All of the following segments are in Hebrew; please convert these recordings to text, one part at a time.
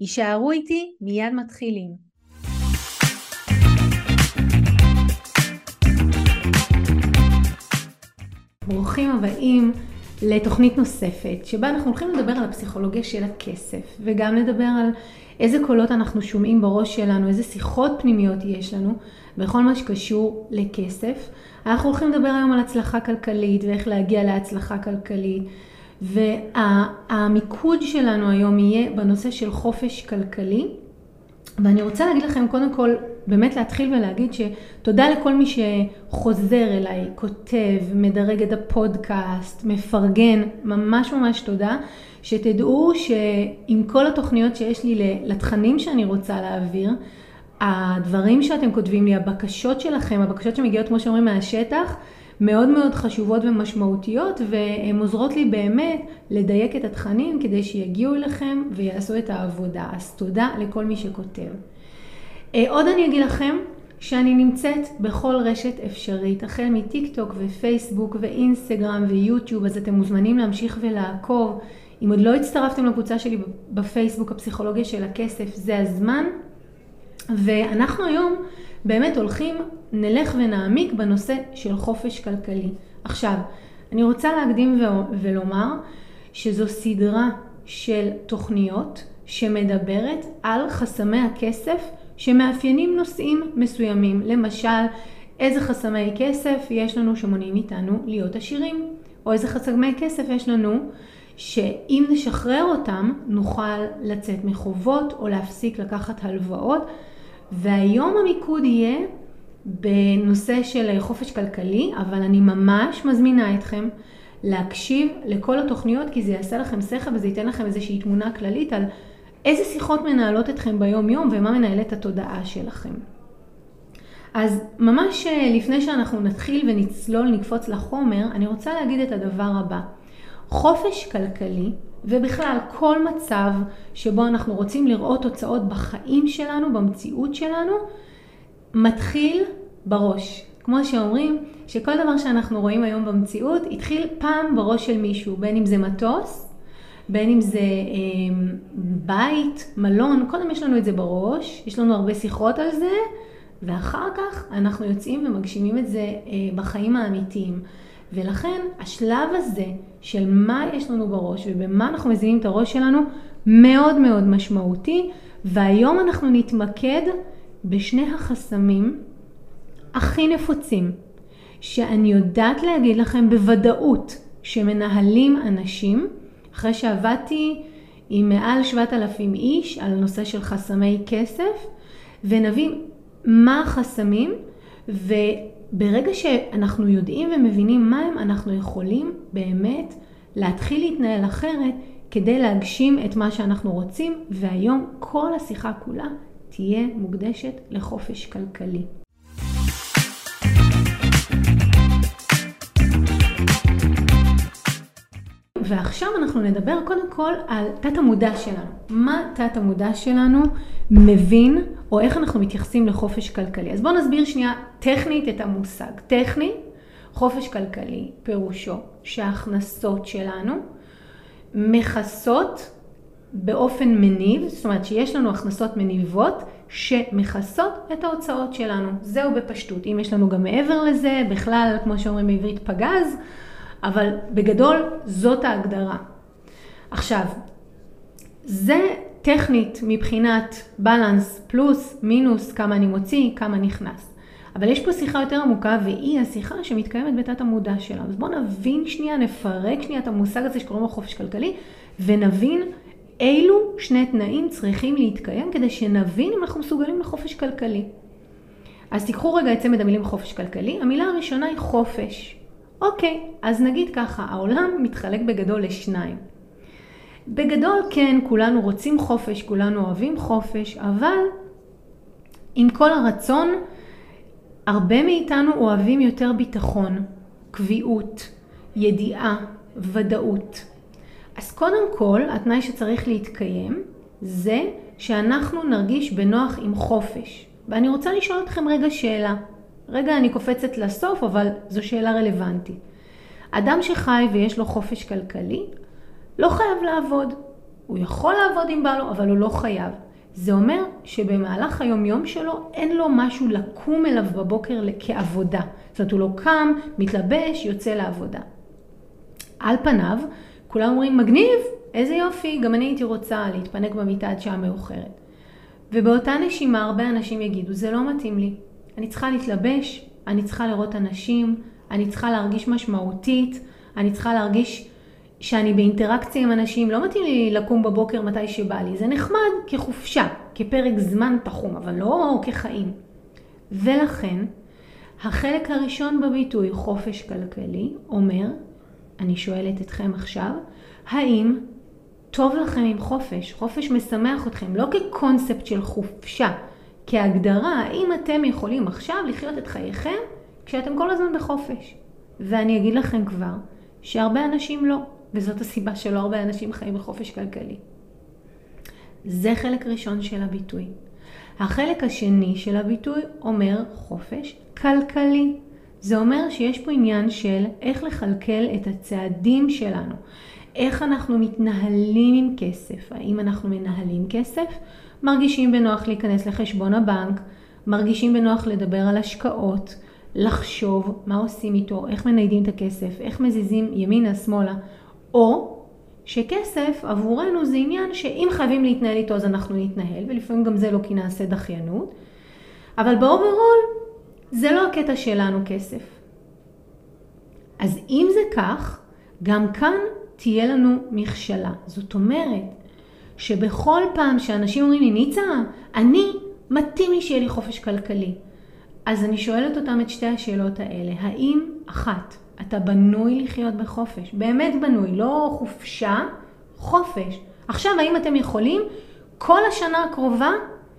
יישארו איתי, מיד מתחילים. ברוכים הבאים לתוכנית נוספת, שבה אנחנו הולכים לדבר על הפסיכולוגיה של הכסף, וגם לדבר על איזה קולות אנחנו שומעים בראש שלנו, איזה שיחות פנימיות יש לנו, בכל מה שקשור לכסף. אנחנו הולכים לדבר היום על הצלחה כלכלית ואיך להגיע להצלחה כלכלית. והמיקוד שלנו היום יהיה בנושא של חופש כלכלי. ואני רוצה להגיד לכם קודם כל, באמת להתחיל ולהגיד שתודה לכל מי שחוזר אליי, כותב, מדרג את הפודקאסט, מפרגן, ממש ממש תודה. שתדעו שעם כל התוכניות שיש לי לתכנים שאני רוצה להעביר, הדברים שאתם כותבים לי, הבקשות שלכם, הבקשות שמגיעות כמו שאומרים מהשטח, מאוד מאוד חשובות ומשמעותיות והן עוזרות לי באמת לדייק את התכנים כדי שיגיעו אליכם ויעשו את העבודה. אז תודה לכל מי שכותב. אה, עוד אני אגיד לכם שאני נמצאת בכל רשת אפשרית, החל מטיק טוק ופייסבוק ואינסטגרם ויוטיוב, אז אתם מוזמנים להמשיך ולעקוב. אם עוד לא הצטרפתם לקבוצה שלי בפייסבוק, הפסיכולוגיה של הכסף, זה הזמן. ואנחנו היום באמת הולכים, נלך ונעמיק בנושא של חופש כלכלי. עכשיו, אני רוצה להקדים ולומר שזו סדרה של תוכניות שמדברת על חסמי הכסף שמאפיינים נושאים מסוימים. למשל, איזה חסמי כסף יש לנו שמונעים איתנו להיות עשירים, או איזה חסמי כסף יש לנו שאם נשחרר אותם נוכל לצאת מחובות או להפסיק לקחת הלוואות והיום המיקוד יהיה בנושא של חופש כלכלי, אבל אני ממש מזמינה אתכם להקשיב לכל התוכניות כי זה יעשה לכם שכל וזה ייתן לכם איזושהי תמונה כללית על איזה שיחות מנהלות אתכם ביום יום ומה מנהל את התודעה שלכם. אז ממש אה, לפני שאנחנו נתחיל ונצלול, נקפוץ לחומר, אני רוצה להגיד את הדבר הבא. חופש כלכלי ובכלל כל מצב שבו אנחנו רוצים לראות תוצאות בחיים שלנו, במציאות שלנו, מתחיל בראש. כמו שאומרים, שכל דבר שאנחנו רואים היום במציאות התחיל פעם בראש של מישהו, בין אם זה מטוס, בין אם זה אה, בית, מלון, קודם יש לנו את זה בראש, יש לנו הרבה שיחות על זה, ואחר כך אנחנו יוצאים ומגשימים את זה אה, בחיים האמיתיים. ולכן השלב הזה של מה יש לנו בראש ובמה אנחנו מזינים את הראש שלנו מאוד מאוד משמעותי. והיום אנחנו נתמקד בשני החסמים הכי נפוצים שאני יודעת להגיד לכם בוודאות שמנהלים אנשים. אחרי שעבדתי עם מעל 7,000 איש על נושא של חסמי כסף ונבין מה החסמים ו... ברגע שאנחנו יודעים ומבינים מה הם, אנחנו יכולים באמת להתחיל להתנהל אחרת כדי להגשים את מה שאנחנו רוצים, והיום כל השיחה כולה תהיה מוקדשת לחופש כלכלי. ועכשיו אנחנו נדבר קודם כל על תת המודע שלנו. מה תת המודע שלנו מבין, או איך אנחנו מתייחסים לחופש כלכלי. אז בואו נסביר שנייה טכנית את המושג. טכני, חופש כלכלי, פירושו שההכנסות שלנו מכסות באופן מניב, זאת אומרת שיש לנו הכנסות מניבות שמכסות את ההוצאות שלנו. זהו בפשטות. אם יש לנו גם מעבר לזה, בכלל, כמו שאומרים בעברית, פגז, אבל בגדול זאת ההגדרה. עכשיו, זה טכנית מבחינת בלנס פלוס מינוס כמה אני מוציא, כמה נכנס. אבל יש פה שיחה יותר עמוקה והיא השיחה שמתקיימת בתת המודע שלנו. אז בואו נבין שנייה, נפרק שנייה את המושג הזה שקוראים לו חופש כלכלי ונבין אילו שני תנאים צריכים להתקיים כדי שנבין אם אנחנו מסוגלים לחופש כלכלי. אז תיקחו רגע את צמד המילים חופש כלכלי. המילה הראשונה היא חופש. אוקיי, אז נגיד ככה, העולם מתחלק בגדול לשניים. בגדול כן, כולנו רוצים חופש, כולנו אוהבים חופש, אבל עם כל הרצון, הרבה מאיתנו אוהבים יותר ביטחון, קביעות, ידיעה, ודאות. אז קודם כל, התנאי שצריך להתקיים זה שאנחנו נרגיש בנוח עם חופש. ואני רוצה לשאול אתכם רגע שאלה. רגע, אני קופצת לסוף, אבל זו שאלה רלוונטית. אדם שחי ויש לו חופש כלכלי, לא חייב לעבוד. הוא יכול לעבוד אם בא לו, אבל הוא לא חייב. זה אומר שבמהלך היום-יום שלו אין לו משהו לקום אליו בבוקר כעבודה. זאת אומרת, הוא לא קם, מתלבש, יוצא לעבודה. על פניו, כולם אומרים, מגניב, איזה יופי, גם אני הייתי רוצה להתפנק במיטה עד שעה מאוחרת. ובאותה נשימה הרבה אנשים יגידו, זה לא מתאים לי. אני צריכה להתלבש, אני צריכה לראות אנשים, אני צריכה להרגיש משמעותית, אני צריכה להרגיש שאני באינטראקציה עם אנשים, לא מתאים לי לקום בבוקר מתי שבא לי, זה נחמד כחופשה, כפרק זמן תחום, אבל לא כחיים. ולכן, החלק הראשון בביטוי חופש כלכלי אומר, אני שואלת אתכם עכשיו, האם טוב לכם עם חופש? חופש משמח אתכם, לא כקונספט של חופשה, כהגדרה, האם אתם יכולים עכשיו לחיות את חייכם כשאתם כל הזמן בחופש? ואני אגיד לכם כבר, שהרבה אנשים לא. וזאת הסיבה שלא הרבה אנשים חיים בחופש כלכלי. זה חלק ראשון של הביטוי. החלק השני של הביטוי אומר חופש כלכלי. זה אומר שיש פה עניין של איך לכלכל את הצעדים שלנו, איך אנחנו מתנהלים עם כסף, האם אנחנו מנהלים כסף, מרגישים בנוח להיכנס לחשבון הבנק, מרגישים בנוח לדבר על השקעות, לחשוב מה עושים איתו, איך מניידים את הכסף, איך מזיזים ימינה, שמאלה, או שכסף עבורנו זה עניין שאם חייבים להתנהל איתו אז אנחנו נתנהל, ולפעמים גם זה לא כי נעשה דחיינות, אבל ב overall זה לא הקטע שלנו כסף. אז אם זה כך, גם כאן תהיה לנו מכשלה. זאת אומרת, שבכל פעם שאנשים אומרים לי, ניצה, אני, מתאים לי שיהיה לי חופש כלכלי. אז אני שואלת אותם את שתי השאלות האלה. האם, אחת, אתה בנוי לחיות בחופש, באמת בנוי, לא חופשה, חופש. עכשיו, האם אתם יכולים כל השנה הקרובה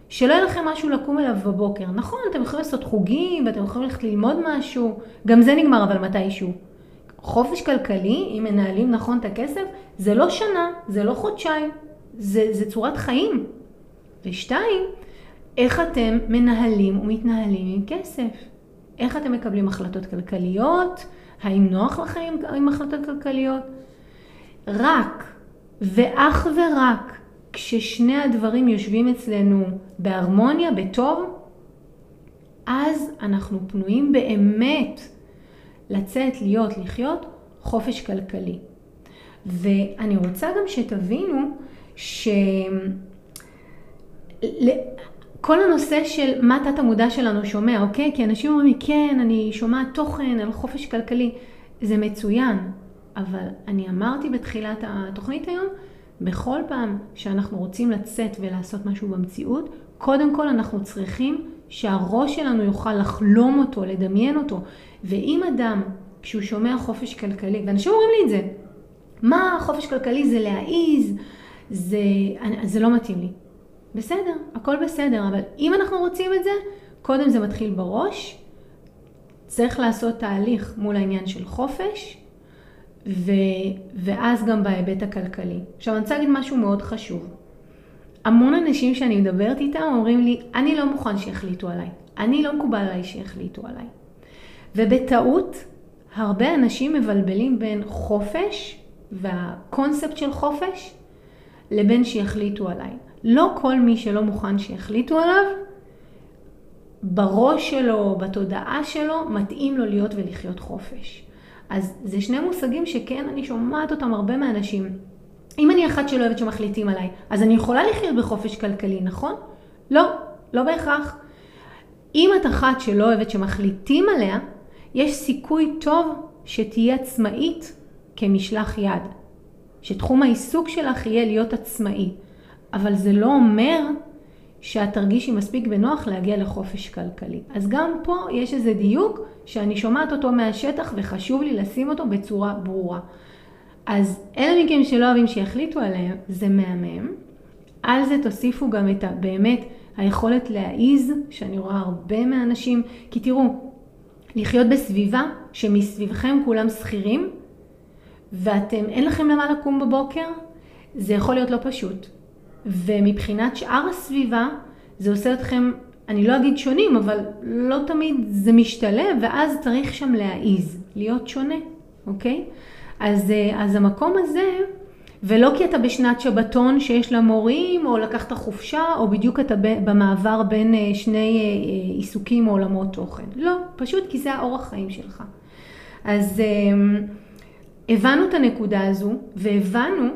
שלא יהיה לכם משהו לקום אליו בבוקר. נכון, אתם יכולים לעשות חוגים ואתם יכולים ללכת ללמוד משהו, גם זה נגמר אבל מתישהו. חופש כלכלי, אם מנהלים נכון את הכסף, זה לא שנה, זה לא חודשיים, זה, זה צורת חיים. ושתיים, איך אתם מנהלים ומתנהלים עם כסף? איך אתם מקבלים החלטות כלכליות? האם נוח לכם עם החלטות כלכליות? רק ואך ורק כששני הדברים יושבים אצלנו בהרמוניה, בטוב, אז אנחנו פנויים באמת לצאת, להיות, לחיות חופש כלכלי. ואני רוצה גם שתבינו שכל הנושא של מה תת המודע שלנו שומע, אוקיי? כי אנשים אומרים לי, כן, אני שומעת תוכן על חופש כלכלי, זה מצוין, אבל אני אמרתי בתחילת התוכנית היום, בכל פעם שאנחנו רוצים לצאת ולעשות משהו במציאות, קודם כל אנחנו צריכים שהראש שלנו יוכל לחלום אותו, לדמיין אותו. ואם אדם, כשהוא שומע חופש כלכלי, ואנשים אומרים לי את זה, מה חופש כלכלי זה להעיז, זה, זה לא מתאים לי. בסדר, הכל בסדר, אבל אם אנחנו רוצים את זה, קודם זה מתחיל בראש, צריך לעשות תהליך מול העניין של חופש, ו, ואז גם בהיבט הכלכלי. עכשיו אני רוצה להגיד משהו מאוד חשוב. המון אנשים שאני מדברת איתם אומרים לי, אני לא מוכן שיחליטו עליי. אני לא מקובל עליי שיחליטו עליי. ובטעות, הרבה אנשים מבלבלים בין חופש והקונספט של חופש לבין שיחליטו עליי. לא כל מי שלא מוכן שיחליטו עליו, בראש שלו, בתודעה שלו, מתאים לו להיות ולחיות חופש. אז זה שני מושגים שכן, אני שומעת אותם הרבה מהאנשים. אם אני אחת שלא אוהבת שמחליטים עליי, אז אני יכולה לחיות בחופש כלכלי, נכון? לא, לא בהכרח. אם את אחת שלא אוהבת שמחליטים עליה, יש סיכוי טוב שתהיה עצמאית כמשלח יד. שתחום העיסוק שלך יהיה להיות עצמאי. אבל זה לא אומר שאת תרגישי מספיק בנוח להגיע לחופש כלכלי. אז גם פה יש איזה דיוק שאני שומעת אותו מהשטח וחשוב לי לשים אותו בצורה ברורה. אז אלה מכם שלא אוהבים שיחליטו עליהם, זה מהמם. על זה תוסיפו גם את ה... באמת היכולת להעיז, שאני רואה הרבה מהאנשים, כי תראו, לחיות בסביבה שמסביבכם כולם שכירים, ואתם, אין לכם למה לקום בבוקר, זה יכול להיות לא פשוט. ומבחינת שאר הסביבה, זה עושה אתכם, אני לא אגיד שונים, אבל לא תמיד זה משתלב, ואז צריך שם להעיז, להיות שונה, אוקיי? אז, אה, אז המקום הזה, ולא כי אתה בשנת שבתון שיש לה מורים, או לקחת חופשה, או בדיוק אתה במעבר בין אה, שני אה, עיסוקים או עולמות תוכן. לא, פשוט כי זה האורח חיים שלך. אז הבנו את הנקודה הזו, והבנו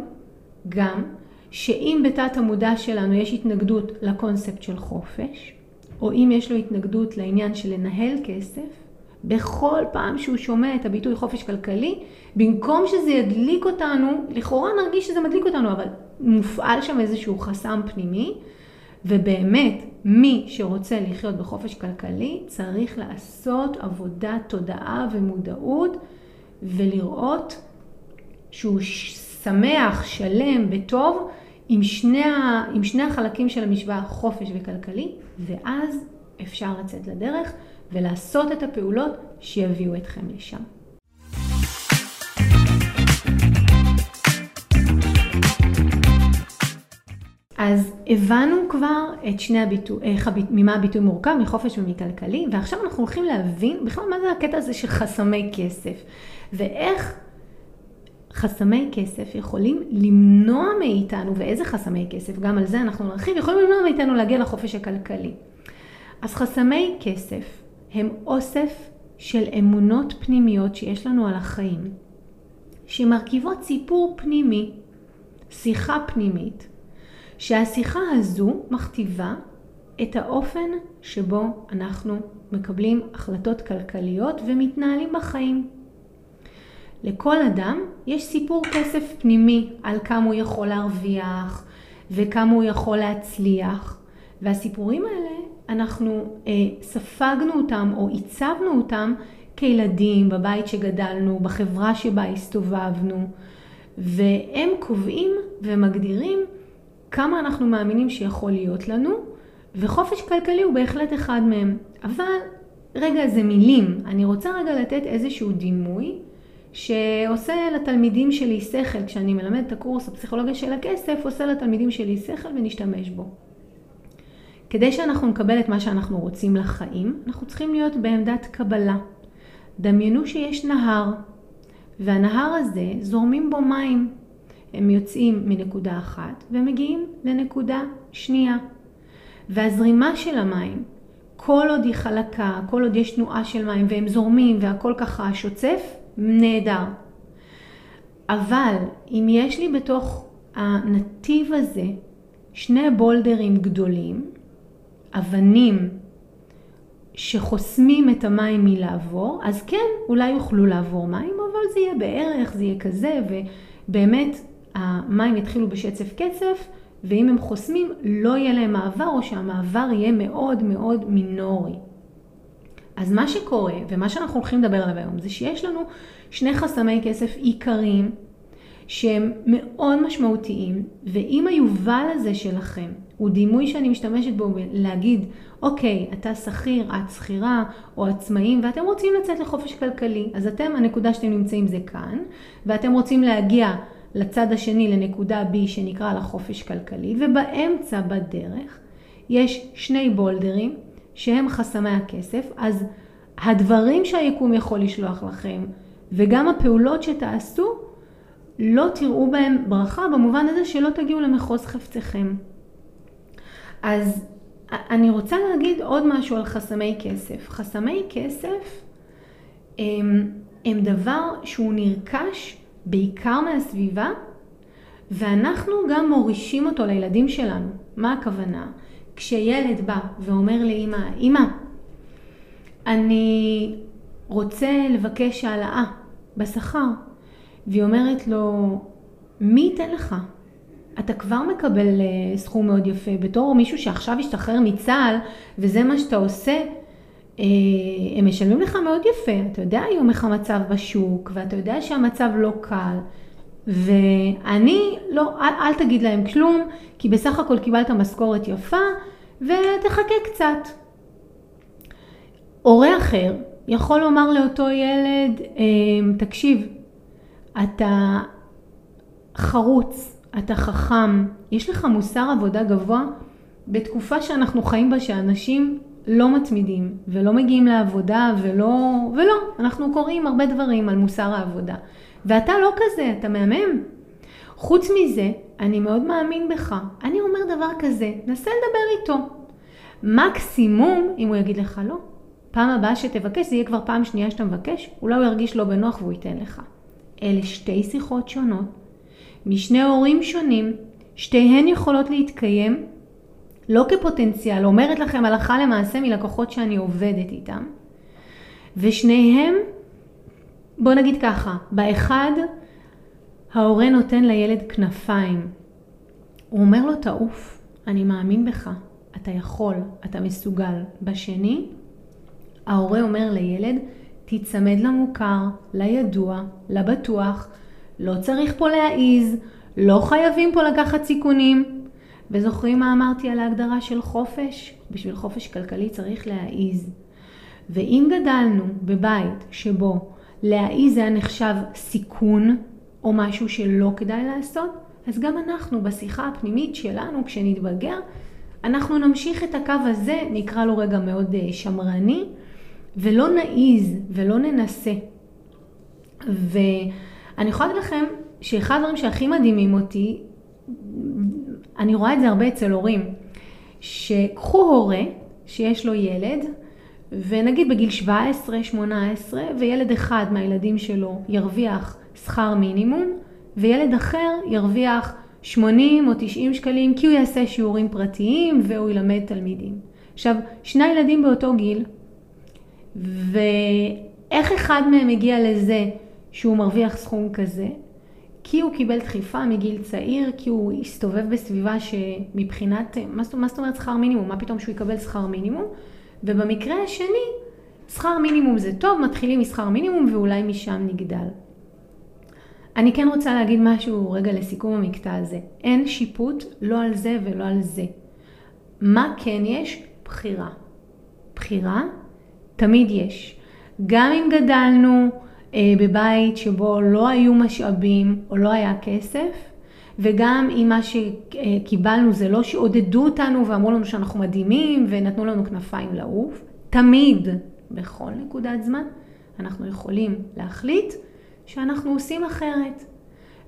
גם שאם בתת המודע שלנו יש התנגדות לקונספט של חופש, או אם יש לו התנגדות לעניין של לנהל כסף, בכל פעם שהוא שומע את הביטוי חופש כלכלי, במקום שזה ידליק אותנו, לכאורה נרגיש שזה מדליק אותנו, אבל מופעל שם איזשהו חסם פנימי, ובאמת, מי שרוצה לחיות בחופש כלכלי צריך לעשות עבודת תודעה ומודעות ולראות שהוא שמח, שלם, בטוב, עם שני, עם שני החלקים של המשוואה, חופש וכלכלי, ואז אפשר לצאת לדרך ולעשות את הפעולות שיביאו אתכם לשם. אז הבנו כבר את שני הביטוי, ממה הביטוי מורכב, מחופש ומכלכלי, ועכשיו אנחנו הולכים להבין בכלל מה זה הקטע הזה של חסמי כסף, ואיך חסמי כסף יכולים למנוע מאיתנו, ואיזה חסמי כסף, גם על זה אנחנו נרחיב, יכולים למנוע מאיתנו להגיע לחופש הכלכלי. אז חסמי כסף הם אוסף של אמונות פנימיות שיש לנו על החיים, שמרכיבות סיפור פנימי, שיחה פנימית, שהשיחה הזו מכתיבה את האופן שבו אנחנו מקבלים החלטות כלכליות ומתנהלים בחיים. לכל אדם יש סיפור כסף פנימי על כמה הוא יכול להרוויח וכמה הוא יכול להצליח והסיפורים האלה אנחנו אה, ספגנו אותם או עיצבנו אותם כילדים בבית שגדלנו, בחברה שבה הסתובבנו והם קובעים ומגדירים כמה אנחנו מאמינים שיכול להיות לנו וחופש כלכלי הוא בהחלט אחד מהם. אבל רגע זה מילים, אני רוצה רגע לתת איזשהו דימוי שעושה לתלמידים שלי שכל, כשאני מלמד את הקורס הפסיכולוגיה של הכסף, עושה לתלמידים שלי שכל ונשתמש בו. כדי שאנחנו נקבל את מה שאנחנו רוצים לחיים, אנחנו צריכים להיות בעמדת קבלה. דמיינו שיש נהר, והנהר הזה זורמים בו מים. הם יוצאים מנקודה אחת ומגיעים לנקודה שנייה. והזרימה של המים, כל עוד היא חלקה, כל עוד יש תנועה של מים והם זורמים והכל ככה שוצף, נהדר. אבל אם יש לי בתוך הנתיב הזה שני בולדרים גדולים, אבנים שחוסמים את המים מלעבור, אז כן, אולי יוכלו לעבור מים, אבל זה יהיה בערך, זה יהיה כזה, ובאמת המים יתחילו בשצף קצף, ואם הם חוסמים לא יהיה להם מעבר, או שהמעבר יהיה מאוד מאוד מינורי. אז מה שקורה, ומה שאנחנו הולכים לדבר עליו היום, זה שיש לנו שני חסמי כסף עיקריים, שהם מאוד משמעותיים, ואם היובל הזה שלכם הוא דימוי שאני משתמשת בו להגיד, אוקיי, אתה שכיר, את שכירה או עצמאים, ואתם רוצים לצאת לחופש כלכלי, אז אתם, הנקודה שאתם נמצאים זה כאן, ואתם רוצים להגיע לצד השני, לנקודה B שנקרא לה חופש כלכלי, ובאמצע בדרך יש שני בולדרים שהם חסמי הכסף, אז הדברים שהיקום יכול לשלוח לכם וגם הפעולות שתעשו, לא תראו בהם ברכה במובן הזה שלא תגיעו למחוז חפציכם. אז אני רוצה להגיד עוד משהו על חסמי כסף. חסמי כסף הם, הם דבר שהוא נרכש בעיקר מהסביבה ואנחנו גם מורישים אותו לילדים שלנו. מה הכוונה? כשילד בא ואומר לאמא, אמא, אני רוצה לבקש העלאה בשכר, והיא אומרת לו, מי ייתן לך? אתה כבר מקבל אה, סכום מאוד יפה. בתור מישהו שעכשיו השתחרר מצה"ל, וזה מה שאתה עושה, הם משלמים לך מאוד יפה. אתה יודע היום איך המצב בשוק, ואתה יודע שהמצב לא קל. ואני, לא, אל, אל תגיד להם כלום, כי בסך הכל קיבלת משכורת יפה, ותחכה קצת. הורה אחר יכול לומר לאותו ילד, אמ, תקשיב, אתה חרוץ, אתה חכם, יש לך מוסר עבודה גבוה, בתקופה שאנחנו חיים בה שאנשים לא מתמידים ולא מגיעים לעבודה ולא, ולא, אנחנו קוראים הרבה דברים על מוסר העבודה. ואתה לא כזה, אתה מהמם. חוץ מזה, אני מאוד מאמין בך. אני אומר דבר כזה, נסה לדבר איתו. מקסימום, אם הוא יגיד לך לא, פעם הבאה שתבקש, זה יהיה כבר פעם שנייה שאתה מבקש, אולי הוא ירגיש לא בנוח והוא ייתן לך. אלה שתי שיחות שונות, משני הורים שונים, שתיהן יכולות להתקיים לא כפוטנציאל, אומרת לכם הלכה למעשה מלקוחות שאני עובדת איתם, ושניהם, בוא נגיד ככה, באחד ההורה נותן לילד כנפיים, הוא אומר לו תעוף, אני מאמין בך, אתה יכול, אתה מסוגל. בשני, ההורה אומר לילד, תיצמד למוכר, לידוע, לבטוח, לא צריך פה להעיז, לא חייבים פה לקחת סיכונים. וזוכרים מה אמרתי על ההגדרה של חופש? בשביל חופש כלכלי צריך להעיז. ואם גדלנו בבית שבו להעיז היה נחשב סיכון או משהו שלא כדאי לעשות, אז גם אנחנו בשיחה הפנימית שלנו כשנתבגר, אנחנו נמשיך את הקו הזה, נקרא לו רגע מאוד אה, שמרני, ולא נעיז ולא ננסה. ואני יכולה להגיד לכם שאחד הדברים שהכי מדהימים אותי, אני רואה את זה הרבה אצל הורים, שקחו הורה שיש לו ילד, ונגיד בגיל 17-18, וילד אחד מהילדים שלו ירוויח שכר מינימום, וילד אחר ירוויח 80 או 90 שקלים כי הוא יעשה שיעורים פרטיים והוא ילמד תלמידים. עכשיו, שני ילדים באותו גיל, ואיך אחד מהם הגיע לזה שהוא מרוויח סכום כזה? כי הוא קיבל דחיפה מגיל צעיר, כי הוא הסתובב בסביבה שמבחינת, מה זאת אומרת שכר מינימום? מה פתאום שהוא יקבל שכר מינימום? ובמקרה השני, שכר מינימום זה טוב, מתחילים משכר מינימום ואולי משם נגדל. אני כן רוצה להגיד משהו רגע לסיכום המקטע הזה. אין שיפוט לא על זה ולא על זה. מה כן יש? בחירה. בחירה תמיד יש. גם אם גדלנו בבית שבו לא היו משאבים או לא היה כסף, וגם אם מה שקיבלנו זה לא שעודדו אותנו ואמרו לנו שאנחנו מדהימים ונתנו לנו כנפיים לעוף, תמיד, בכל נקודת זמן, אנחנו יכולים להחליט שאנחנו עושים אחרת.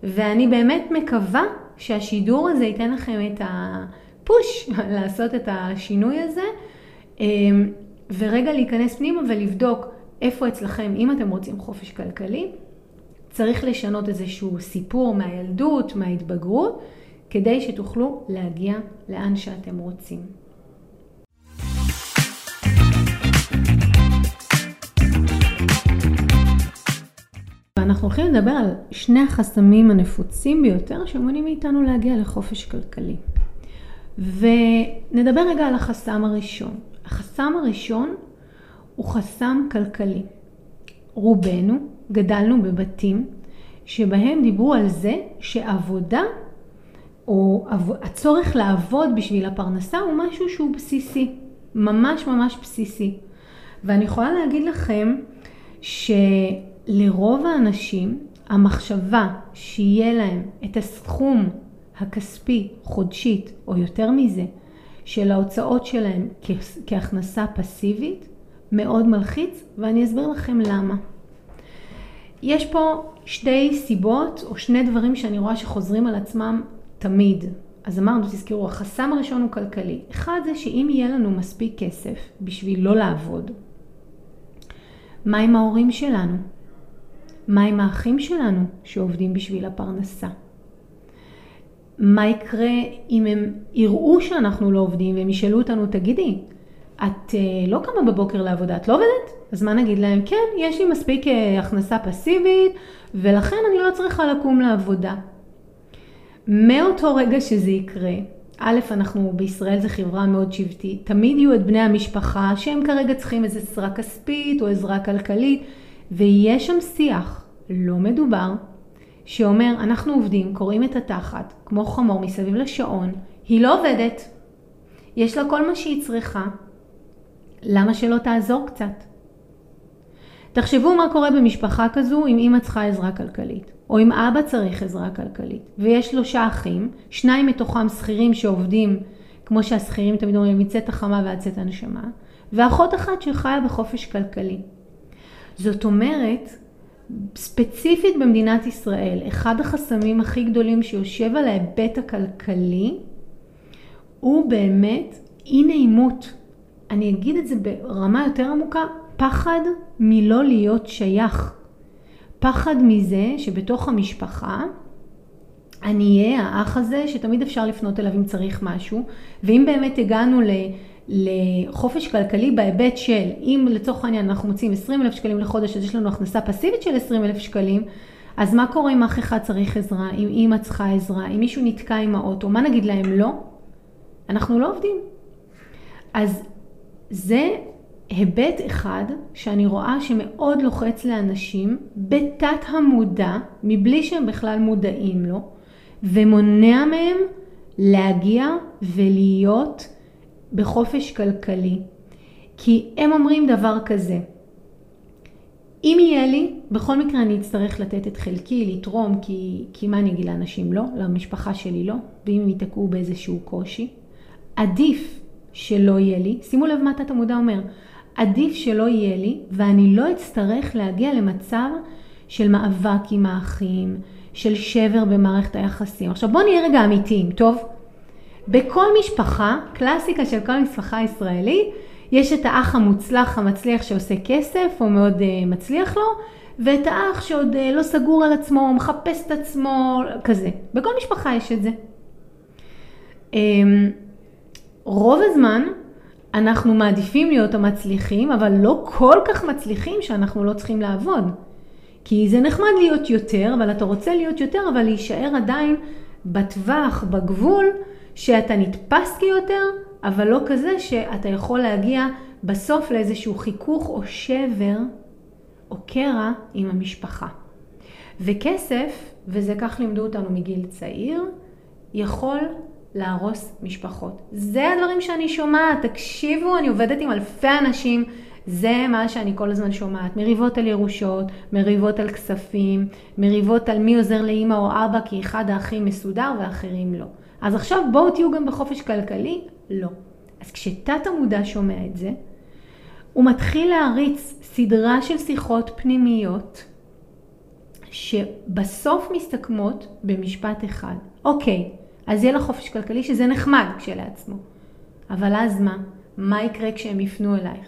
ואני באמת מקווה שהשידור הזה ייתן לכם את הפוש לעשות את השינוי הזה, אמ, ורגע להיכנס פנימה ולבדוק איפה אצלכם, אם אתם רוצים חופש כלכלי, צריך לשנות איזשהו סיפור מהילדות, מההתבגרות, כדי שתוכלו להגיע לאן שאתם רוצים. ואנחנו הולכים לדבר על שני החסמים הנפוצים ביותר שמונעים מאיתנו להגיע לחופש כלכלי. ונדבר רגע על החסם הראשון. החסם הראשון הוא חסם כלכלי. רובנו גדלנו בבתים שבהם דיברו על זה שעבודה או הצורך לעבוד בשביל הפרנסה הוא משהו שהוא בסיסי, ממש ממש בסיסי. ואני יכולה להגיד לכם שלרוב האנשים המחשבה שיהיה להם את הסכום הכספי חודשית או יותר מזה של ההוצאות שלהם כהכנסה פסיבית מאוד מלחיץ ואני אסביר לכם למה. יש פה שתי סיבות או שני דברים שאני רואה שחוזרים על עצמם תמיד. אז אמרנו, תזכרו, החסם הראשון הוא כלכלי. אחד זה שאם יהיה לנו מספיק כסף בשביל לא לעבוד, מה עם ההורים שלנו? מה עם האחים שלנו שעובדים בשביל הפרנסה? מה יקרה אם הם יראו שאנחנו לא עובדים והם ישאלו אותנו, תגידי, את uh, לא קמה בבוקר לעבודה, את לא עובדת? אז מה נגיד להם? כן, יש לי מספיק uh, הכנסה פסיבית, ולכן אני לא צריכה לקום לעבודה. מאותו רגע שזה יקרה, א', אנחנו בישראל זה חברה מאוד שבטית, תמיד יהיו את בני המשפחה שהם כרגע צריכים איזו עזרה כספית או עזרה כלכלית, ויש שם שיח, לא מדובר, שאומר, אנחנו עובדים, קוראים את התחת, כמו חמור מסביב לשעון, היא לא עובדת, יש לה כל מה שהיא צריכה, למה שלא תעזור קצת? תחשבו מה קורה במשפחה כזו אם אימא צריכה עזרה כלכלית, או אם אבא צריך עזרה כלכלית, ויש שלושה אחים, שניים מתוכם שכירים שעובדים, כמו שהשכירים תמיד אומרים, מצאת החמה ועד צאת הנשמה, ואחות אחת שחיה בחופש כלכלי. זאת אומרת, ספציפית במדינת ישראל, אחד החסמים הכי גדולים שיושב על ההיבט הכלכלי, הוא באמת אי נעימות. אני אגיד את זה ברמה יותר עמוקה, פחד מלא להיות שייך. פחד מזה שבתוך המשפחה אני אהיה האח הזה שתמיד אפשר לפנות אליו אם צריך משהו, ואם באמת הגענו ל... לחופש כלכלי בהיבט של אם לצורך העניין אנחנו מוצאים 20 אלף שקלים לחודש אז יש לנו הכנסה פסיבית של 20 אלף שקלים אז מה קורה אם אח אחד צריך עזרה, אם אימא צריכה עזרה, אם מישהו נתקע עם האוטו, מה נגיד להם לא? אנחנו לא עובדים. אז זה היבט אחד שאני רואה שמאוד לוחץ לאנשים בתת המודע, מבלי שהם בכלל מודעים לו, ומונע מהם להגיע ולהיות בחופש כלכלי. כי הם אומרים דבר כזה, אם יהיה לי, בכל מקרה אני אצטרך לתת את חלקי, לתרום, כי, כי מה אני אגיד לאנשים לא, למשפחה שלי לא, ואם הם ייתקעו באיזשהו קושי, עדיף שלא יהיה לי, שימו לב מה תת המודע אומר, עדיף שלא יהיה לי ואני לא אצטרך להגיע למצב של מאבק עם האחים, של שבר במערכת היחסים. עכשיו בואו נהיה רגע אמיתיים, טוב? בכל משפחה, קלאסיקה של כל משפחה ישראלית, יש את האח המוצלח, המצליח שעושה כסף, או מאוד uh, מצליח לו, ואת האח שעוד uh, לא סגור על עצמו, מחפש את עצמו, כזה. בכל משפחה יש את זה. Um, רוב הזמן אנחנו מעדיפים להיות המצליחים, אבל לא כל כך מצליחים שאנחנו לא צריכים לעבוד. כי זה נחמד להיות יותר, אבל אתה רוצה להיות יותר, אבל להישאר עדיין בטווח, בגבול, שאתה נתפס כיותר, אבל לא כזה שאתה יכול להגיע בסוף לאיזשהו חיכוך או שבר או קרע עם המשפחה. וכסף, וזה כך לימדו אותנו מגיל צעיר, יכול להרוס משפחות. זה הדברים שאני שומעת, תקשיבו, אני עובדת עם אלפי אנשים, זה מה שאני כל הזמן שומעת. מריבות על ירושות, מריבות על כספים, מריבות על מי עוזר לאימא או אבא כי אחד האחים מסודר ואחרים לא. אז עכשיו בואו תהיו גם בחופש כלכלי? לא. אז כשתת המודע שומע את זה, הוא מתחיל להריץ סדרה של שיחות פנימיות שבסוף מסתכמות במשפט אחד. אוקיי, אז יהיה לה חופש כלכלי שזה נחמד כשלעצמו. אבל אז מה? מה יקרה כשהם יפנו אלייך?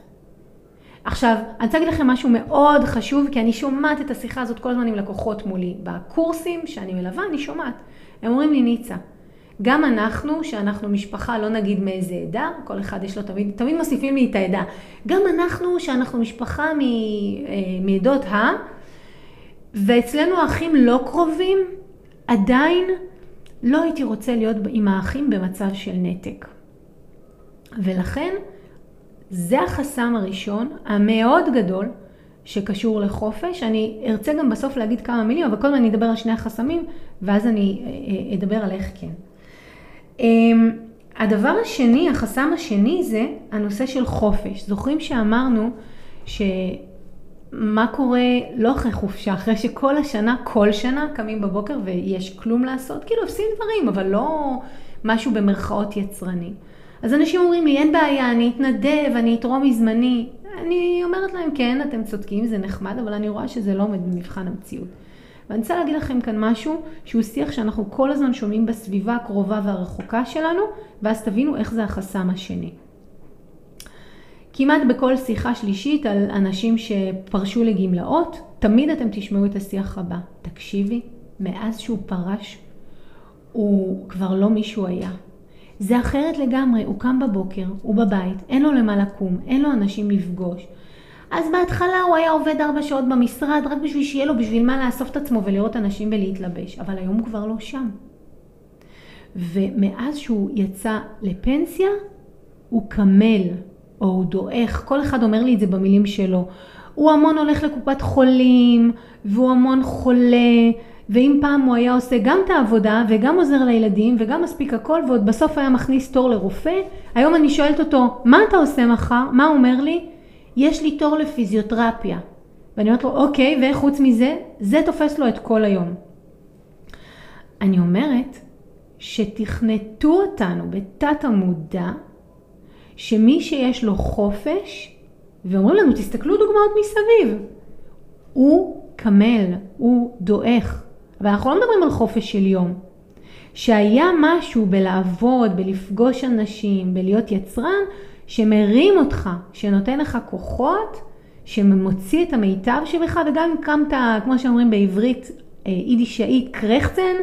עכשיו, אני רוצה להגיד לכם משהו מאוד חשוב, כי אני שומעת את השיחה הזאת כל הזמן עם לקוחות מולי. בקורסים שאני מלווה, אני שומעת. הם אומרים לי, ניצה, גם אנחנו, שאנחנו משפחה, לא נגיד מאיזה עדה, כל אחד יש לו תמיד, תמיד מוסיפים לי את העדה. גם אנחנו, שאנחנו משפחה אה, מעדות ה, ואצלנו האחים לא קרובים, עדיין לא הייתי רוצה להיות עם האחים במצב של נתק. ולכן, זה החסם הראשון, המאוד גדול, שקשור לחופש. אני ארצה גם בסוף להגיד כמה מילים, אבל קודם אני אדבר על שני החסמים, ואז אני אה, אה, אדבר על איך כן. אמ, הדבר השני, החסם השני זה הנושא של חופש. זוכרים שאמרנו שמה קורה לא אחרי חופשה, אחרי שכל השנה, כל שנה קמים בבוקר ויש כלום לעשות? כאילו עושים דברים, אבל לא משהו במרכאות יצרני. אז אנשים אומרים לי, אין בעיה, אני אתנדב, אני אתרום מזמני. אני אומרת להם, כן, אתם צודקים, זה נחמד, אבל אני רואה שזה לא עומד במבחן המציאות. ואני רוצה להגיד לכם כאן משהו שהוא שיח שאנחנו כל הזמן שומעים בסביבה הקרובה והרחוקה שלנו, ואז תבינו איך זה החסם השני. כמעט בכל שיחה שלישית על אנשים שפרשו לגמלאות, תמיד אתם תשמעו את השיח הבא. תקשיבי, מאז שהוא פרש, הוא כבר לא מי שהוא היה. זה אחרת לגמרי, הוא קם בבוקר, הוא בבית, אין לו למה לקום, אין לו אנשים לפגוש. אז בהתחלה הוא היה עובד ארבע שעות במשרד רק בשביל שיהיה לו בשביל מה לאסוף את עצמו ולראות אנשים ולהתלבש, אבל היום הוא כבר לא שם. ומאז שהוא יצא לפנסיה, הוא קמל, או הוא דועך, כל אחד אומר לי את זה במילים שלו. הוא המון הולך לקופת חולים, והוא המון חולה, ואם פעם הוא היה עושה גם את העבודה וגם עוזר לילדים וגם מספיק הכל ועוד בסוף היה מכניס תור לרופא, היום אני שואלת אותו, מה אתה עושה מחר? מה הוא אומר לי? יש לי תור לפיזיותרפיה. ואני אומרת לו, אוקיי, וחוץ מזה, זה תופס לו את כל היום. אני אומרת שתכנתו אותנו בתת המודע, שמי שיש לו חופש, ואומרים לנו, תסתכלו דוגמאות מסביב, הוא קמל, הוא דועך. אבל אנחנו לא מדברים על חופש של יום. שהיה משהו בלעבוד, בלפגוש אנשים, בלהיות יצרן, שמרים אותך, שנותן לך כוחות, שמוציא את המיטב שבך, וגם אם קמת, כמו שאומרים בעברית אה, יידישאית, קרחצן,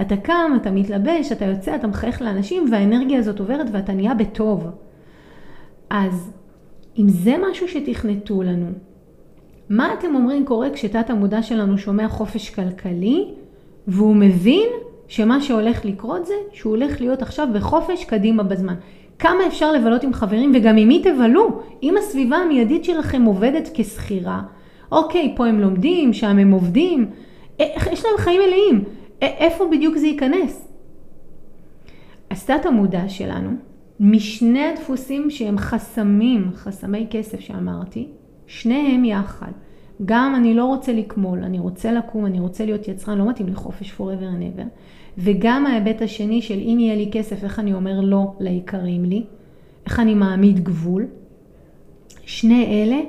אתה קם, אתה מתלבש, אתה יוצא, אתה מחייך לאנשים, והאנרגיה הזאת עוברת ואתה נהיה בטוב. אז אם זה משהו שתכנתו לנו, מה אתם אומרים קורה כשתת המודע שלנו שומע חופש כלכלי, והוא מבין שמה שהולך לקרות זה שהוא הולך להיות עכשיו בחופש קדימה בזמן. כמה אפשר לבלות עם חברים וגם עם מי תבלו? אם הסביבה המיידית שלכם עובדת כשכירה, אוקיי, פה הם לומדים, שם הם עובדים, יש להם חיים מלאים, איפה בדיוק זה ייכנס? הסתת המודע שלנו, משני הדפוסים שהם חסמים, חסמי כסף שאמרתי, שניהם יחד. גם אני לא רוצה לקמול, אני רוצה לקום, אני רוצה להיות יצרן, לא מתאים לי חופש forever and ever. וגם ההיבט השני של אם יהיה לי כסף, איך אני אומר לא ליקרים לי, איך אני מעמיד גבול. שני אלה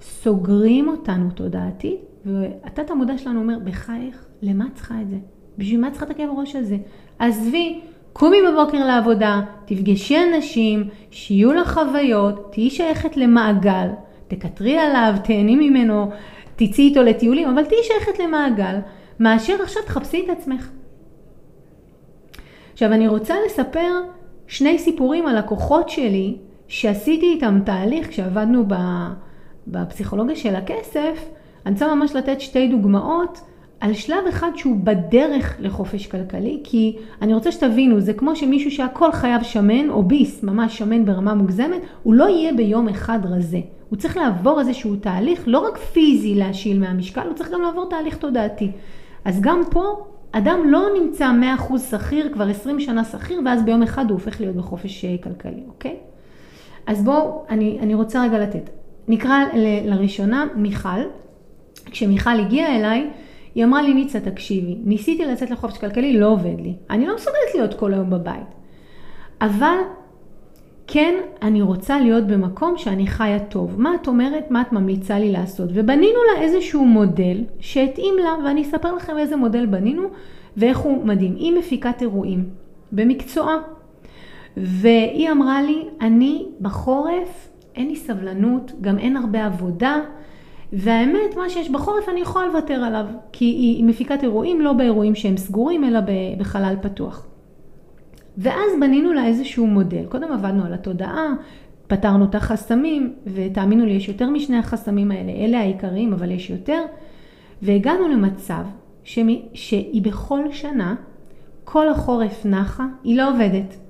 סוגרים אותנו תודעתית, והתת המודע שלנו אומר, בחייך, למה צריכה את זה? בשביל מה צריכה את הכאב ראש הזה? עזבי, קומי בבוקר לעבודה, תפגשי אנשים, שיהיו לך חוויות, תהיי שייכת למעגל, תקטרי עליו, תהני ממנו, תצאי איתו לטיולים, אבל תהיי שייכת למעגל, מאשר עכשיו תחפשי את עצמך. עכשיו אני רוצה לספר שני סיפורים על לקוחות שלי שעשיתי איתם תהליך כשעבדנו בפסיכולוגיה של הכסף, אני רוצה ממש לתת שתי דוגמאות על שלב אחד שהוא בדרך לחופש כלכלי, כי אני רוצה שתבינו, זה כמו שמישהו שהכל חייב שמן, או ביס, ממש שמן ברמה מוגזמת, הוא לא יהיה ביום אחד רזה. הוא צריך לעבור איזשהו תהליך, לא רק פיזי להשיל מהמשקל, הוא צריך גם לעבור תהליך תודעתי. אז גם פה, אדם לא נמצא 100% שכיר, כבר 20 שנה שכיר, ואז ביום אחד הוא הופך להיות בחופש אה, כלכלי, אוקיי? אז בואו, אני, אני רוצה רגע לתת. נקרא ל, לראשונה מיכל. כשמיכל הגיעה אליי, היא אמרה לי, ניצה, תקשיבי, ניסיתי לצאת לחופש כלכלי, לא עובד לי. אני לא מסוגלת להיות כל היום בבית. אבל כן, אני רוצה להיות במקום שאני חיה טוב. מה את אומרת? מה את ממליצה לי לעשות? ובנינו לה איזשהו מודל שהתאים לה, ואני אספר לכם איזה מודל בנינו ואיך הוא מדהים. היא מפיקת אירועים במקצועה. והיא אמרה לי, אני בחורף, אין לי סבלנות, גם אין הרבה עבודה, והאמת, מה שיש בחורף אני יכולה לוותר עליו, כי היא מפיקת אירועים לא באירועים שהם סגורים, אלא בחלל פתוח. ואז בנינו לה איזשהו מודל. קודם עבדנו על התודעה, פתרנו את החסמים, ותאמינו לי, יש יותר משני החסמים האלה, אלה העיקריים, אבל יש יותר. והגענו למצב שמי, שהיא בכל שנה, כל החורף נחה, היא לא עובדת.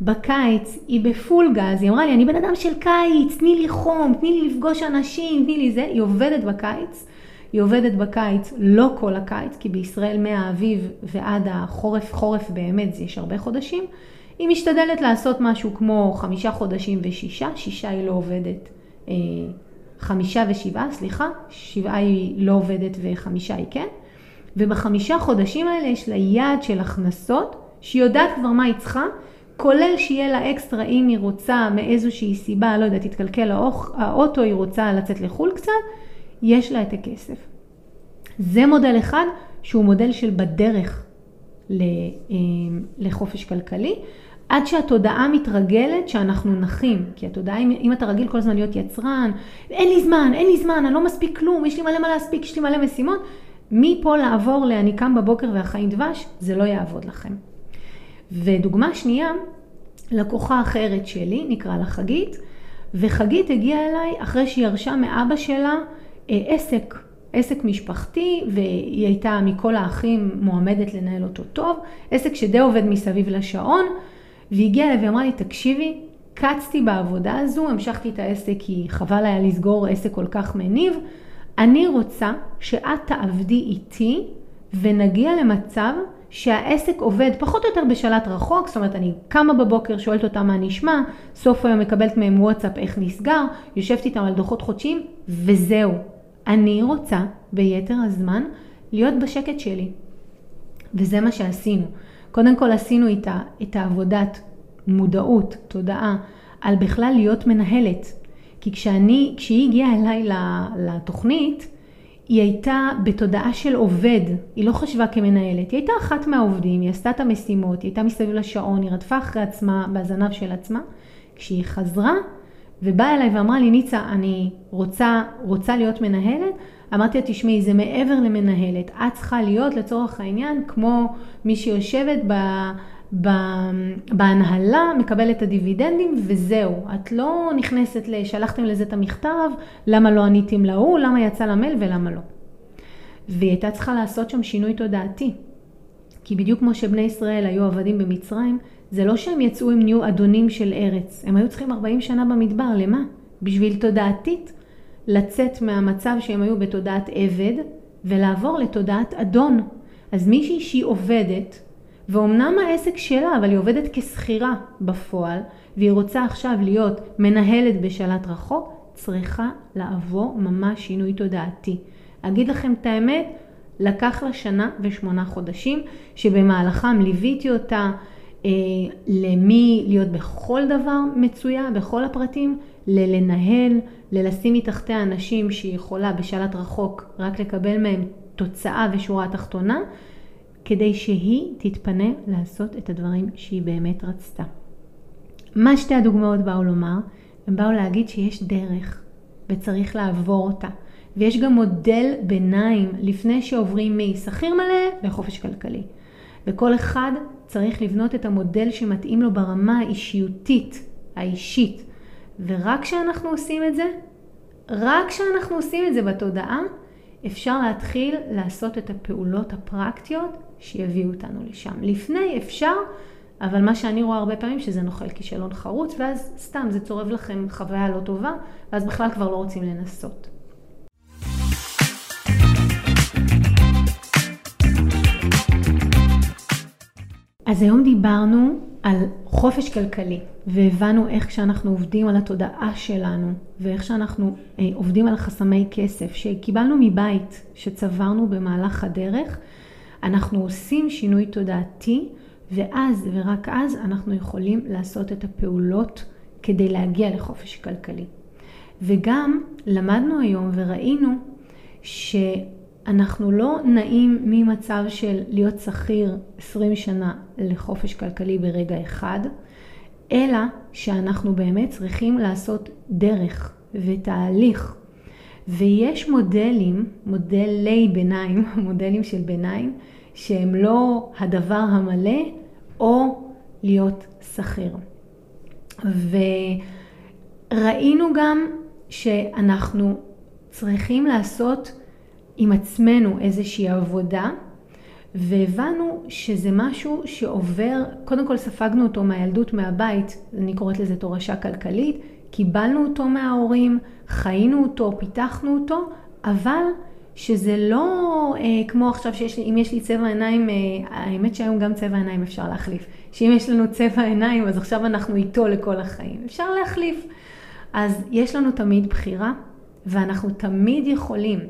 בקיץ היא בפול גז, היא אמרה לי, אני בן אדם של קיץ, תני לי חום, תני לי לפגוש אנשים, תני לי זה, היא עובדת בקיץ. היא עובדת בקיץ, לא כל הקיץ, כי בישראל מהאביב ועד החורף, חורף באמת, יש הרבה חודשים. היא משתדלת לעשות משהו כמו חמישה חודשים ושישה, שישה היא לא עובדת, אה, חמישה ושבעה, סליחה, שבעה היא לא עובדת וחמישה היא כן. ובחמישה חודשים האלה יש לה יעד של הכנסות, שהיא יודעת כבר מה היא צריכה, כולל שיהיה לה אקסטרה אם היא רוצה מאיזושהי סיבה, לא יודעת, תתקלקל האוטו, היא רוצה לצאת לחו"ל קצת, יש לה את הכסף. זה מודל אחד שהוא מודל של בדרך אה, לחופש כלכלי, עד שהתודעה מתרגלת שאנחנו נחים. כי התודעה, אם, אתה רגיל כל הזמן להיות יצרן, אין לי זמן, אין לי זמן, אני לא מספיק כלום, יש לי מלא מה להספיק, יש לי מלא משימות, מפה לעבור ל"אני קם בבוקר והחיים דבש", זה לא יעבוד לכם. ודוגמה שנייה, לקוחה אחרת שלי, נקרא לה חגית, וחגית הגיעה אליי אחרי שהיא ירשה מאבא שלה אה, עסק, עסק משפחתי, והיא הייתה מכל האחים מועמדת לנהל אותו טוב, עסק שדי עובד מסביב לשעון, והיא הגיעה אליי ואמרה לי, תקשיבי, קצתי בעבודה הזו, המשכתי את העסק כי חבל היה לסגור עסק כל כך מניב, אני רוצה שאת תעבדי איתי ונגיע למצב שהעסק עובד פחות או יותר בשלט רחוק, זאת אומרת אני קמה בבוקר, שואלת אותם מה נשמע, סוף היום מקבלת מהם וואטסאפ איך נסגר, יושבת איתם על דוחות חודשיים, וזהו. אני רוצה ביתר הזמן להיות בשקט שלי. וזה מה שעשינו. קודם כל עשינו איתה את העבודת מודעות, תודעה, על בכלל להיות מנהלת. כי כשאני, כשהיא הגיעה אליי לתוכנית, היא הייתה בתודעה של עובד, היא לא חשבה כמנהלת, היא הייתה אחת מהעובדים, היא עשתה את המשימות, היא הייתה מסביב לשעון, היא רדפה אחרי עצמה, בזנב של עצמה. כשהיא חזרה ובאה אליי ואמרה לי, ניצה, אני רוצה, רוצה להיות מנהלת, אמרתי לה, תשמעי, זה מעבר למנהלת, את צריכה להיות לצורך העניין כמו מי שיושבת. בהנהלה, מקבלת את הדיבידנדים וזהו. את לא נכנסת לשלחתם לזה את המכתב, למה לא עניתם להוא, למה יצא למייל ולמה לא. והיא הייתה צריכה לעשות שם שינוי תודעתי. כי בדיוק כמו שבני ישראל היו עבדים במצרים, זה לא שהם יצאו הם נהיו אדונים של ארץ. הם היו צריכים 40 שנה במדבר, למה? בשביל תודעתית לצאת מהמצב שהם היו בתודעת עבד ולעבור לתודעת אדון. אז מישהי שהיא עובדת, ואומנם העסק שלה, אבל היא עובדת כשכירה בפועל, והיא רוצה עכשיו להיות מנהלת בשלט רחוק, צריכה לעבור ממש שינוי תודעתי. אגיד לכם את האמת, לקח לה שנה ושמונה חודשים, שבמהלכם ליוויתי אותה אה, למי להיות בכל דבר מצויה, בכל הפרטים, ללנהל, ללשים מתחתיה אנשים שהיא יכולה בשלט רחוק רק לקבל מהם תוצאה ושורה תחתונה, כדי שהיא תתפנה לעשות את הדברים שהיא באמת רצתה. מה שתי הדוגמאות באו לומר? הם באו להגיד שיש דרך וצריך לעבור אותה. ויש גם מודל ביניים לפני שעוברים משכיר מלא לחופש כלכלי. וכל אחד צריך לבנות את המודל שמתאים לו ברמה האישיותית, האישית. ורק כשאנחנו עושים את זה, רק כשאנחנו עושים את זה בתודעה, אפשר להתחיל לעשות את הפעולות הפרקטיות שיביאו אותנו לשם. לפני אפשר, אבל מה שאני רואה הרבה פעמים שזה נוחל כישלון חרוץ, ואז סתם זה צורב לכם חוויה לא טובה, ואז בכלל כבר לא רוצים לנסות. אז היום דיברנו על חופש כלכלי, והבנו איך כשאנחנו עובדים על התודעה שלנו, ואיך שאנחנו אה, עובדים על חסמי כסף שקיבלנו מבית, שצברנו במהלך הדרך, אנחנו עושים שינוי תודעתי, ואז ורק אז אנחנו יכולים לעשות את הפעולות כדי להגיע לחופש כלכלי. וגם למדנו היום וראינו שאנחנו לא נעים ממצב של להיות שכיר 20 שנה לחופש כלכלי ברגע אחד, אלא שאנחנו באמת צריכים לעשות דרך ותהליך. ויש מודלים, מודלי ביניים, מודלים של ביניים, שהם לא הדבר המלא או להיות שכיר. וראינו גם שאנחנו צריכים לעשות עם עצמנו איזושהי עבודה והבנו שזה משהו שעובר, קודם כל ספגנו אותו מהילדות מהבית, אני קוראת לזה תורשה כלכלית, קיבלנו אותו מההורים, חיינו אותו, פיתחנו אותו, אבל שזה לא אה, כמו עכשיו שיש לי, אם יש לי צבע עיניים, אה, האמת שהיום גם צבע עיניים אפשר להחליף. שאם יש לנו צבע עיניים אז עכשיו אנחנו איתו לכל החיים. אפשר להחליף. אז יש לנו תמיד בחירה ואנחנו תמיד יכולים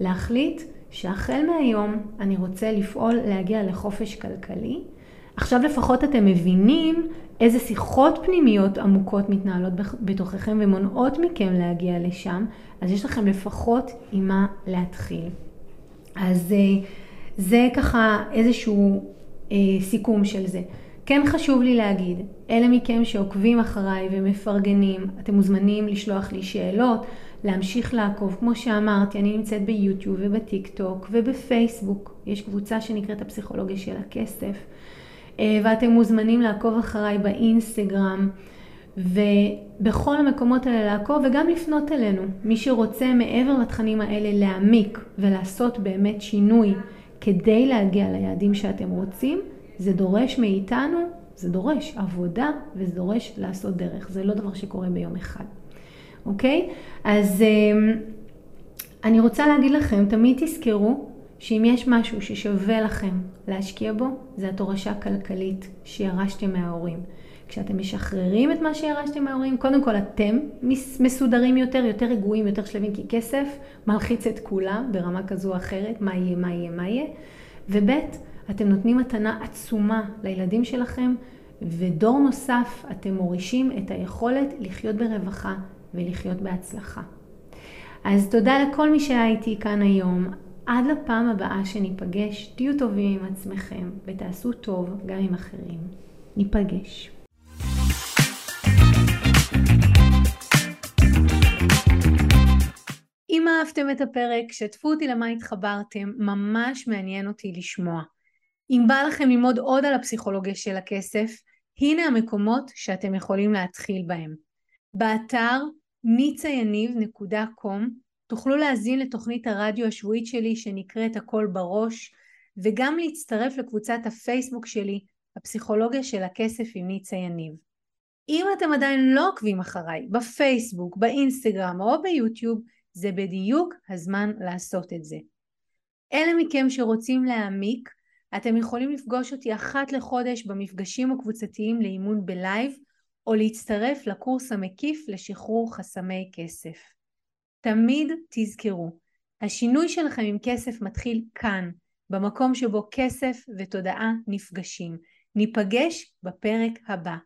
להחליט שהחל מהיום אני רוצה לפעול להגיע לחופש כלכלי. עכשיו לפחות אתם מבינים איזה שיחות פנימיות עמוקות מתנהלות בתוככם ומונעות מכם להגיע לשם, אז יש לכם לפחות עם מה להתחיל. אז אה, זה ככה איזשהו אה, סיכום של זה. כן חשוב לי להגיד, אלה מכם שעוקבים אחריי ומפרגנים, אתם מוזמנים לשלוח לי שאלות, להמשיך לעקוב. כמו שאמרתי, אני נמצאת ביוטיוב ובטיק טוק ובפייסבוק. יש קבוצה שנקראת הפסיכולוגיה של הכסף. אה, ואתם מוזמנים לעקוב אחריי באינסטגרם ובכל המקומות האלה לעקוב וגם לפנות אלינו. מי שרוצה מעבר לתכנים האלה להעמיק ולעשות באמת שינוי כדי להגיע ליעדים שאתם רוצים, זה דורש מאיתנו, זה דורש עבודה וזה דורש לעשות דרך. זה לא דבר שקורה ביום אחד. אוקיי? אז אמ, אני רוצה להגיד לכם, תמיד תזכרו שאם יש משהו ששווה לכם להשקיע בו, זה התורשה הכלכלית שירשתם מההורים. כשאתם משחררים את מה שירשתם מההורים, קודם כל אתם מסודרים יותר, יותר רגועים, יותר שלבים, כי כסף מלחיץ את כולם ברמה כזו או אחרת, מה יהיה, מה יהיה, מה יהיה. וב', אתם נותנים מתנה עצומה לילדים שלכם, ודור נוסף, אתם מורישים את היכולת לחיות ברווחה ולחיות בהצלחה. אז תודה לכל מי שהיה איתי כאן היום. עד לפעם הבאה שניפגש, תהיו טובים עם עצמכם ותעשו טוב גם עם אחרים. ניפגש. אם אהבתם את הפרק, שתפו אותי למה התחברתם, ממש מעניין אותי לשמוע. אם בא לכם ללמוד עוד על הפסיכולוגיה של הכסף, הנה המקומות שאתם יכולים להתחיל בהם. באתר ניצayניב.com תוכלו להזין לתוכנית הרדיו השבועית שלי שנקראת הכל בראש וגם להצטרף לקבוצת הפייסבוק שלי הפסיכולוגיה של הכסף עם ניצה יניב. אם אתם עדיין לא עוקבים אחריי בפייסבוק, באינסטגרם או ביוטיוב זה בדיוק הזמן לעשות את זה. אלה מכם שרוצים להעמיק אתם יכולים לפגוש אותי אחת לחודש במפגשים הקבוצתיים לאימון בלייב או להצטרף לקורס המקיף לשחרור חסמי כסף. תמיד תזכרו, השינוי שלכם עם כסף מתחיל כאן, במקום שבו כסף ותודעה נפגשים. ניפגש בפרק הבא.